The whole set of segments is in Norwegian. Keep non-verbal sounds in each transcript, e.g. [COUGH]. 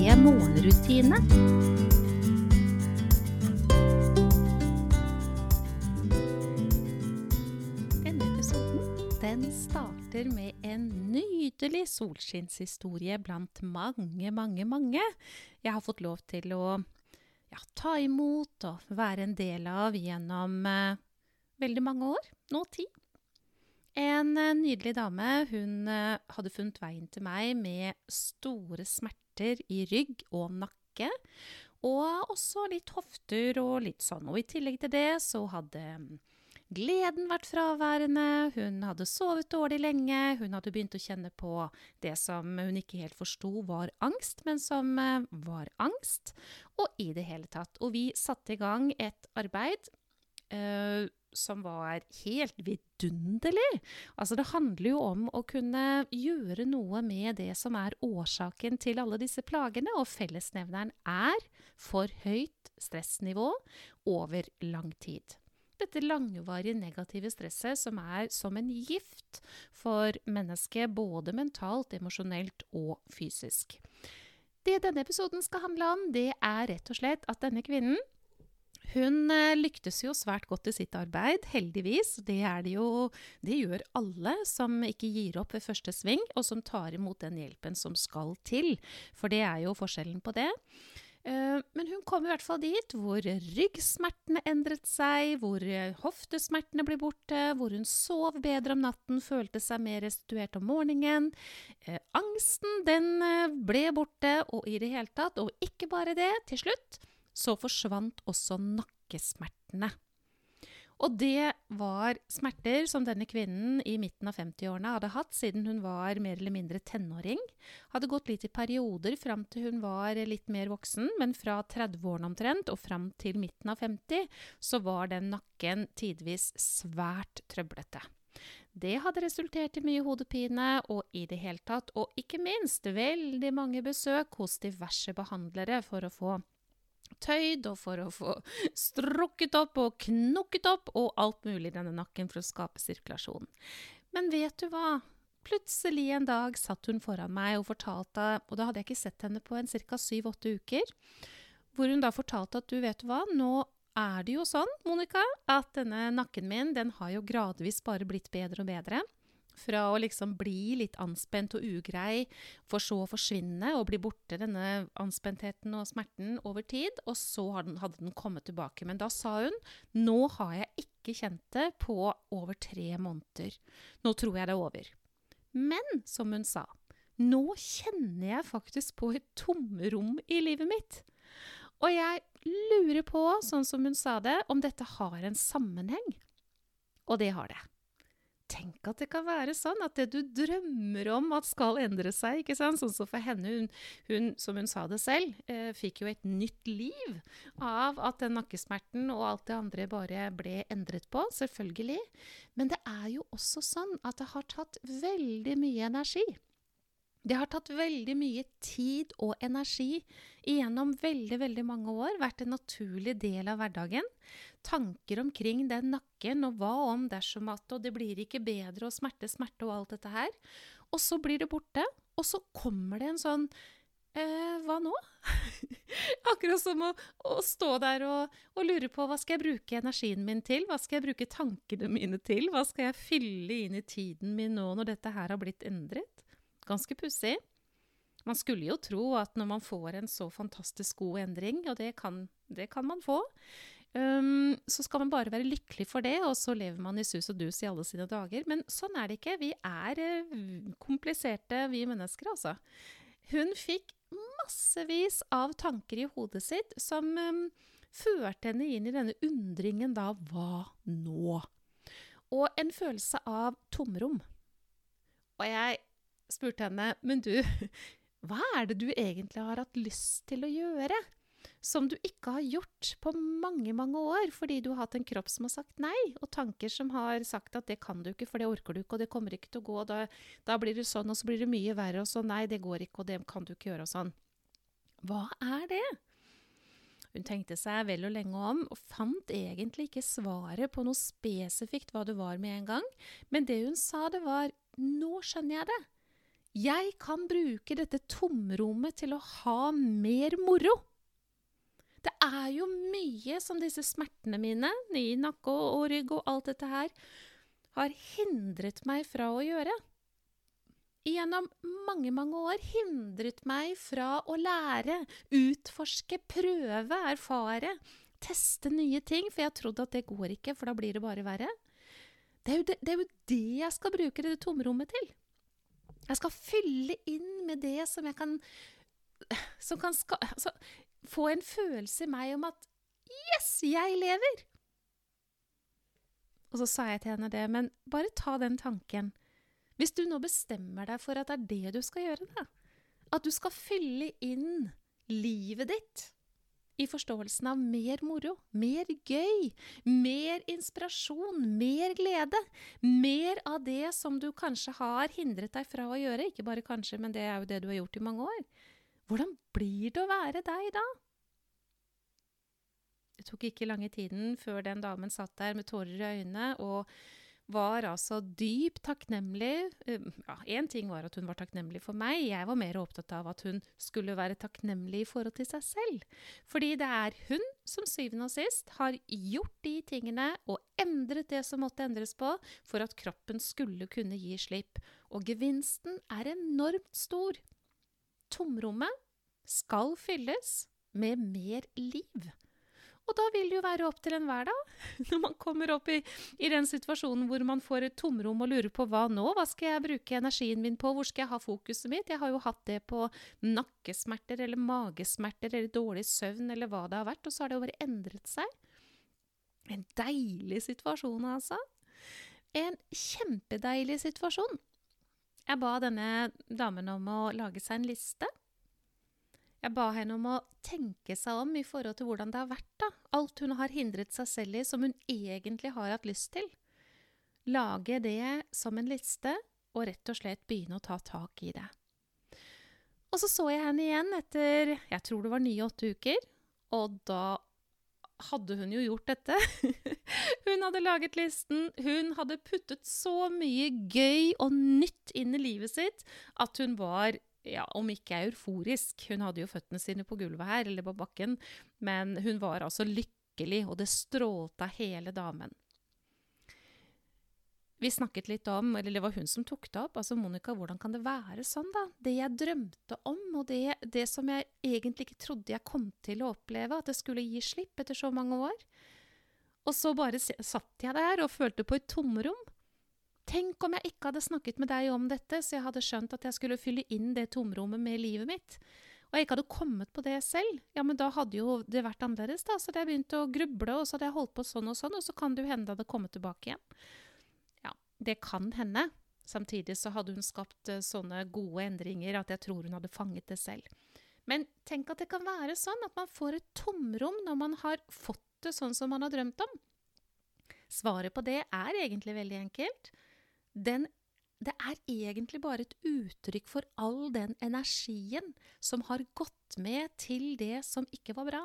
morgenrutine. Denne episoden den starter med en nydelig solskinnshistorie blant mange, mange, mange jeg har fått lov til å ja, ta imot og være en del av gjennom eh, veldig mange år. Nå ti. En eh, nydelig dame. Hun eh, hadde funnet veien til meg med store smerter i rygg og nakke. Og også litt hofter og litt sånn. Og i tillegg til det så hadde mm, gleden vært fraværende, hun hadde sovet dårlig lenge, hun hadde begynt å kjenne på det som hun ikke helt forsto var angst, men som eh, var angst, og i det hele tatt. Og vi satte i gang et arbeid eh, som var helt vidunderlig. Altså, det handler jo om å kunne gjøre noe med det som er årsaken til alle disse plagene, og fellesnevneren er for høyt stressnivå over lang tid. Dette langvarige negative stresset som er som en gift for mennesket, både mentalt, emosjonelt og fysisk. Det denne episoden skal handle om, det er rett og slett at denne kvinnen hun eh, lyktes jo svært godt i sitt arbeid, heldigvis. Det, det, jo, det gjør alle som ikke gir opp ved første sving, og som tar imot den hjelpen som skal til. For det er jo forskjellen på det. Eh, men hun kom i hvert fall dit hvor ryggsmertene endret seg, hvor eh, hoftesmertene ble borte, hvor hun sov bedre om natten, følte seg mer restituert om morgenen. Angsten, den ble borte, og i det hele tatt. Og ikke bare det, til slutt så forsvant også nakkesmertene. Og det var smerter som denne kvinnen i midten av 50-årene hadde hatt siden hun var mer eller mindre tenåring. Hadde gått litt i perioder fram til hun var litt mer voksen, men fra 30-årene omtrent og fram til midten av 50 så var den nakken tidvis svært trøblete. Det hadde resultert i mye hodepine og i det hele tatt, og ikke minst veldig mange besøk hos diverse behandlere for å få tøyd, og for å få strukket opp og knukket opp, og alt mulig i denne nakken for å skape sirkulasjon. Men vet du hva? Plutselig en dag satt hun foran meg og fortalte, og da hadde jeg ikke sett henne på en ca. syv-åtte uker, hvor hun da fortalte at du vet hva, nå er det jo sånn, Monica, at denne nakken min, den har jo gradvis bare blitt bedre og bedre. Fra å liksom bli litt anspent og ugrei, for så å forsvinne og bli borte, denne anspentheten og smerten, over tid. Og så hadde den, kommet tilbake. Men da sa hun nå har jeg ikke kjent det på over tre måneder. Nå tror jeg det er over. Men, som hun sa, nå kjenner jeg faktisk på et tomrom i livet mitt. Og jeg lurer på, sånn som hun sa det, om dette har en sammenheng. Og det har det. Tenk at det kan være sånn at det du drømmer om at skal endre seg, ikke sant? Sånn som for henne, hun, hun, som hun sa det selv, eh, fikk jo et nytt liv av at den nakkesmerten og alt det andre bare ble endret på, selvfølgelig. Men det er jo også sånn at det har tatt veldig mye energi. Det har tatt veldig mye tid og energi gjennom veldig, veldig mange år, vært en naturlig del av hverdagen. Tanker omkring den nakken, og hva om dersom at Og det blir ikke bedre, og smerte, smerte og alt dette her. Og så blir det borte, og så kommer det en sånn eh, Hva nå? [LAUGHS] Akkurat som å, å stå der og, og, lure på hva skal jeg bruke energien min til? Hva skal jeg bruke tankene mine til? Hva skal jeg fylle inn i tiden min nå når dette her har blitt endret? Ganske pussig. Man skulle jo tro at når man får en så fantastisk god endring, og det kan, det kan man få, um, så skal man bare være lykkelig for det, og så lever man i sus og dus i alle sine dager. Men sånn er det ikke. Vi er uh, kompliserte, vi mennesker, altså. Hun fikk massevis av tanker i hodet sitt som um, førte henne inn i denne undringen da hva nå? Og en følelse av tomrom. Og jeg spurte henne men du, [LAUGHS] hva er det du egentlig har hatt lyst til å gjøre? som du ikke har gjort på mange, mange år, fordi du har hatt en kropp som har sagt nei, og tanker som har sagt at det kan du ikke, for det orker du ikke, og det kommer ikke til å gå, og da, da blir det sånn, og så blir det mye verre, og så nei, det går ikke, og det kan du ikke gjøre, og sånn. Hva er det? Hun tenkte seg vel og lenge om, og fant egentlig ikke svaret på noe spesifikt hva det var med en gang, men det hun sa, det var nå skjønner jeg det. Jeg kan bruke dette tomrommet til å ha mer moro. Det er jo mye som disse smertene mine, i nakke og rygg og alt dette her, har hindret meg fra å gjøre. Gjennom mange, mange år hindret meg fra å lære, utforske, prøve, erfare, teste nye ting, for jeg trodde at det går ikke, for da blir det bare verre. Det er jo det, det, er jo det jeg skal bruke det tomrommet til. Jeg skal fylle inn med det som jeg kan Som kan ska, altså, få en følelse i meg om at Yes, jeg lever! Og så sa jeg til henne det, men bare ta den tanken. Hvis du nå bestemmer deg for at det er det du skal gjøre, da. At du skal fylle inn livet ditt i forståelsen av mer moro, mer gøy, mer inspirasjon, mer glede. Mer av det som du kanskje har hindret deg fra å gjøre. Ikke bare kanskje, men det er jo det du har gjort i mange år. Hvordan blir det å være deg da? Det tok ikke lange tiden før den damen satt der med tårer i øynene og var altså dypt takknemlig. Um, ja, ting var at hun var takknemlig for meg, jeg var mer opptatt av at hun skulle være takknemlig i forhold til seg selv. Fordi det er hun som syvende og sist har gjort de tingene og endret det som måtte endres på, for at kroppen skulle kunne gi slipp. Og gevinsten er enormt stor. Tomrommet skal fylles med mer liv. Og da vil det jo være opp til enhver, da. [LAUGHS] Når man kommer opp i, i, den situasjonen hvor man får et tomrom og lurer på hva nå? Hva skal jeg bruke energien min på? Hvor skal jeg ha fokuset mitt? Jeg har jo hatt det på nakkesmerter eller magesmerter eller dårlig søvn eller hva det har vært, og så har det jo bare endret seg. En deilig situasjon, altså. En kjempedeilig situasjon. Jeg ba denne damen om å lage seg en liste. Jeg ba henne om å tenke seg om i forhold til hvordan det har vært, da. Alt hun har hindret seg selv i, som hun egentlig har hatt lyst til. Lage det som en liste, og rett og slett begynne å ta tak i det. Og så så jeg henne igjen etter jeg tror det var nye-åtte uker, og da hadde hun jo gjort dette. [LAUGHS] hun hadde laget listen, hun hadde puttet så mye gøy og nytt inn i livet sitt at hun var ja, om ikke euforisk. Hun hadde jo føttene sine på gulvet her, eller på bakken, men hun var altså lykkelig, og det strålte av hele damen. Vi snakket litt om, eller det var hun som tok det opp, altså Monica, hvordan kan det være sånn, da? Det jeg drømte om, og det, det som jeg egentlig ikke trodde jeg kom til å oppleve, at det skulle gi slipp etter så mange år. Og så bare satt jeg der og følte på et tomrom. Tenk om jeg ikke hadde snakket med deg om dette, så jeg hadde skjønt at jeg skulle fylle inn det tomrommet med livet mitt. Og jeg ikke hadde kommet på det selv, ja, men da hadde jo det vært annerledes, da. Så hadde jeg begynt å gruble, og så hadde jeg holdt på sånn og sånn, og så kan det jo hende det hadde kommet tilbake igjen. Ja, det kan hende. Samtidig så hadde hun skapt uh, sånne gode endringer at jeg tror hun hadde fanget det selv. Men tenk at det kan være sånn at man får et tomrom når man har fått det sånn som man har drømt om. Svaret på det er egentlig veldig enkelt den, det er egentlig bare et uttrykk for all den energien som har gått med til det som ikke var bra.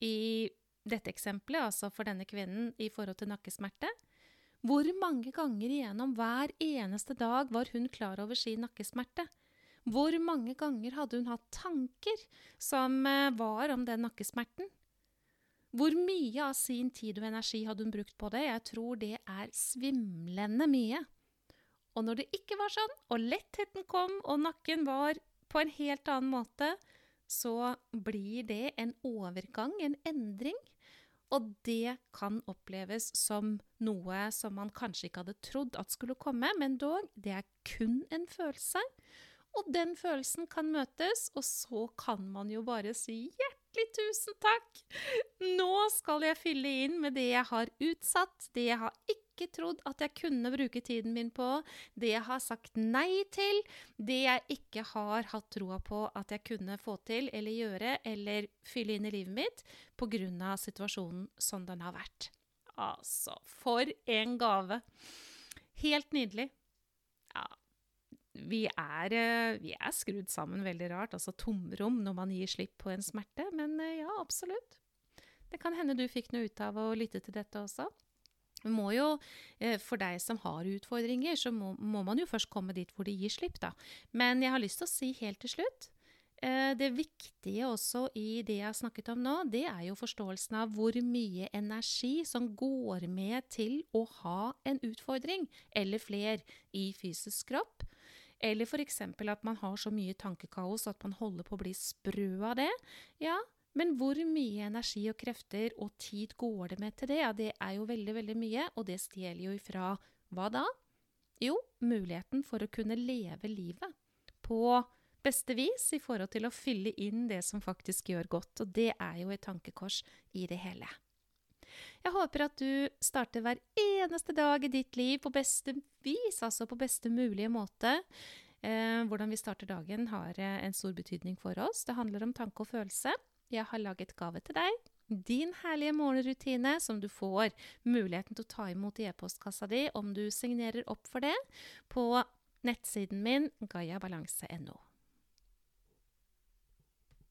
I dette eksempelet, altså for denne kvinnen i forhold til nakkesmerte, hvor mange ganger igjennom hver eneste dag var hun klar over sin nakkesmerte? Hvor mange ganger hadde hun hatt tanker som eh, var om den nakkesmerten? Hvor mye av sin tid og energi hadde hun brukt på det? Jeg tror det er svimlende mye. Og når det ikke var sånn, og lettheten kom, og nakken var på en helt annen måte, så blir det en overgang, en endring. Og det kan oppleves som noe som man kanskje ikke hadde trodd at skulle komme, men dog, det er kun en følelse. Og den følelsen kan møtes, og så kan man jo bare si hjertelig hjertelig tusen takk! Nå skal jeg fylle inn med det jeg har utsatt, det jeg har ikke trodd at jeg kunne bruke tiden min på, det jeg har sagt nei til, det jeg ikke har hatt troa på at jeg kunne få til eller gjøre eller fylle inn i livet mitt pga. situasjonen som den har vært. Altså, for en gave! Helt nydelig. Ja, vi er, eh, vi er, skrudd sammen veldig rart, altså tomrom når man gir slipp på en smerte. Men eh, ja, absolutt. Det kan hende du fikk noe ut av å lytte til dette også. Jo, eh, for deg som har utfordringer, så må, må man jo først komme dit hvor de gir slipp, da. Men jeg har lyst til å si helt til slutt det viktige også i det jeg har snakket om nå, det er jo forståelsen av hvor mye energi som går med til å ha en utfordring, eller fler, i fysisk kropp. Eller f.eks. at man har så mye tankekaos at man holder på å bli sprø av det. Ja, men hvor mye energi og krefter og tid går det med til det? Ja, det er jo veldig, veldig mye, og det stjeler jo ifra hva da? Jo, muligheten for å kunne leve livet på beste vis i forhold til å fylle inn det som faktisk gjør godt. Og det er jo et tankekors i det hele. Jeg håper at du starter hver eneste dag i ditt liv på beste vis, altså på beste mulige måte. Eh, hvordan vi starter dagen har eh, en stor betydning for oss. Det handler om tanke og følelse. Jeg har laget gave til deg. Din herlige morgenrutine som du får muligheten til å ta imot i e-postkassa di om du signerer opp for det på nettsiden min gayabalanse.no.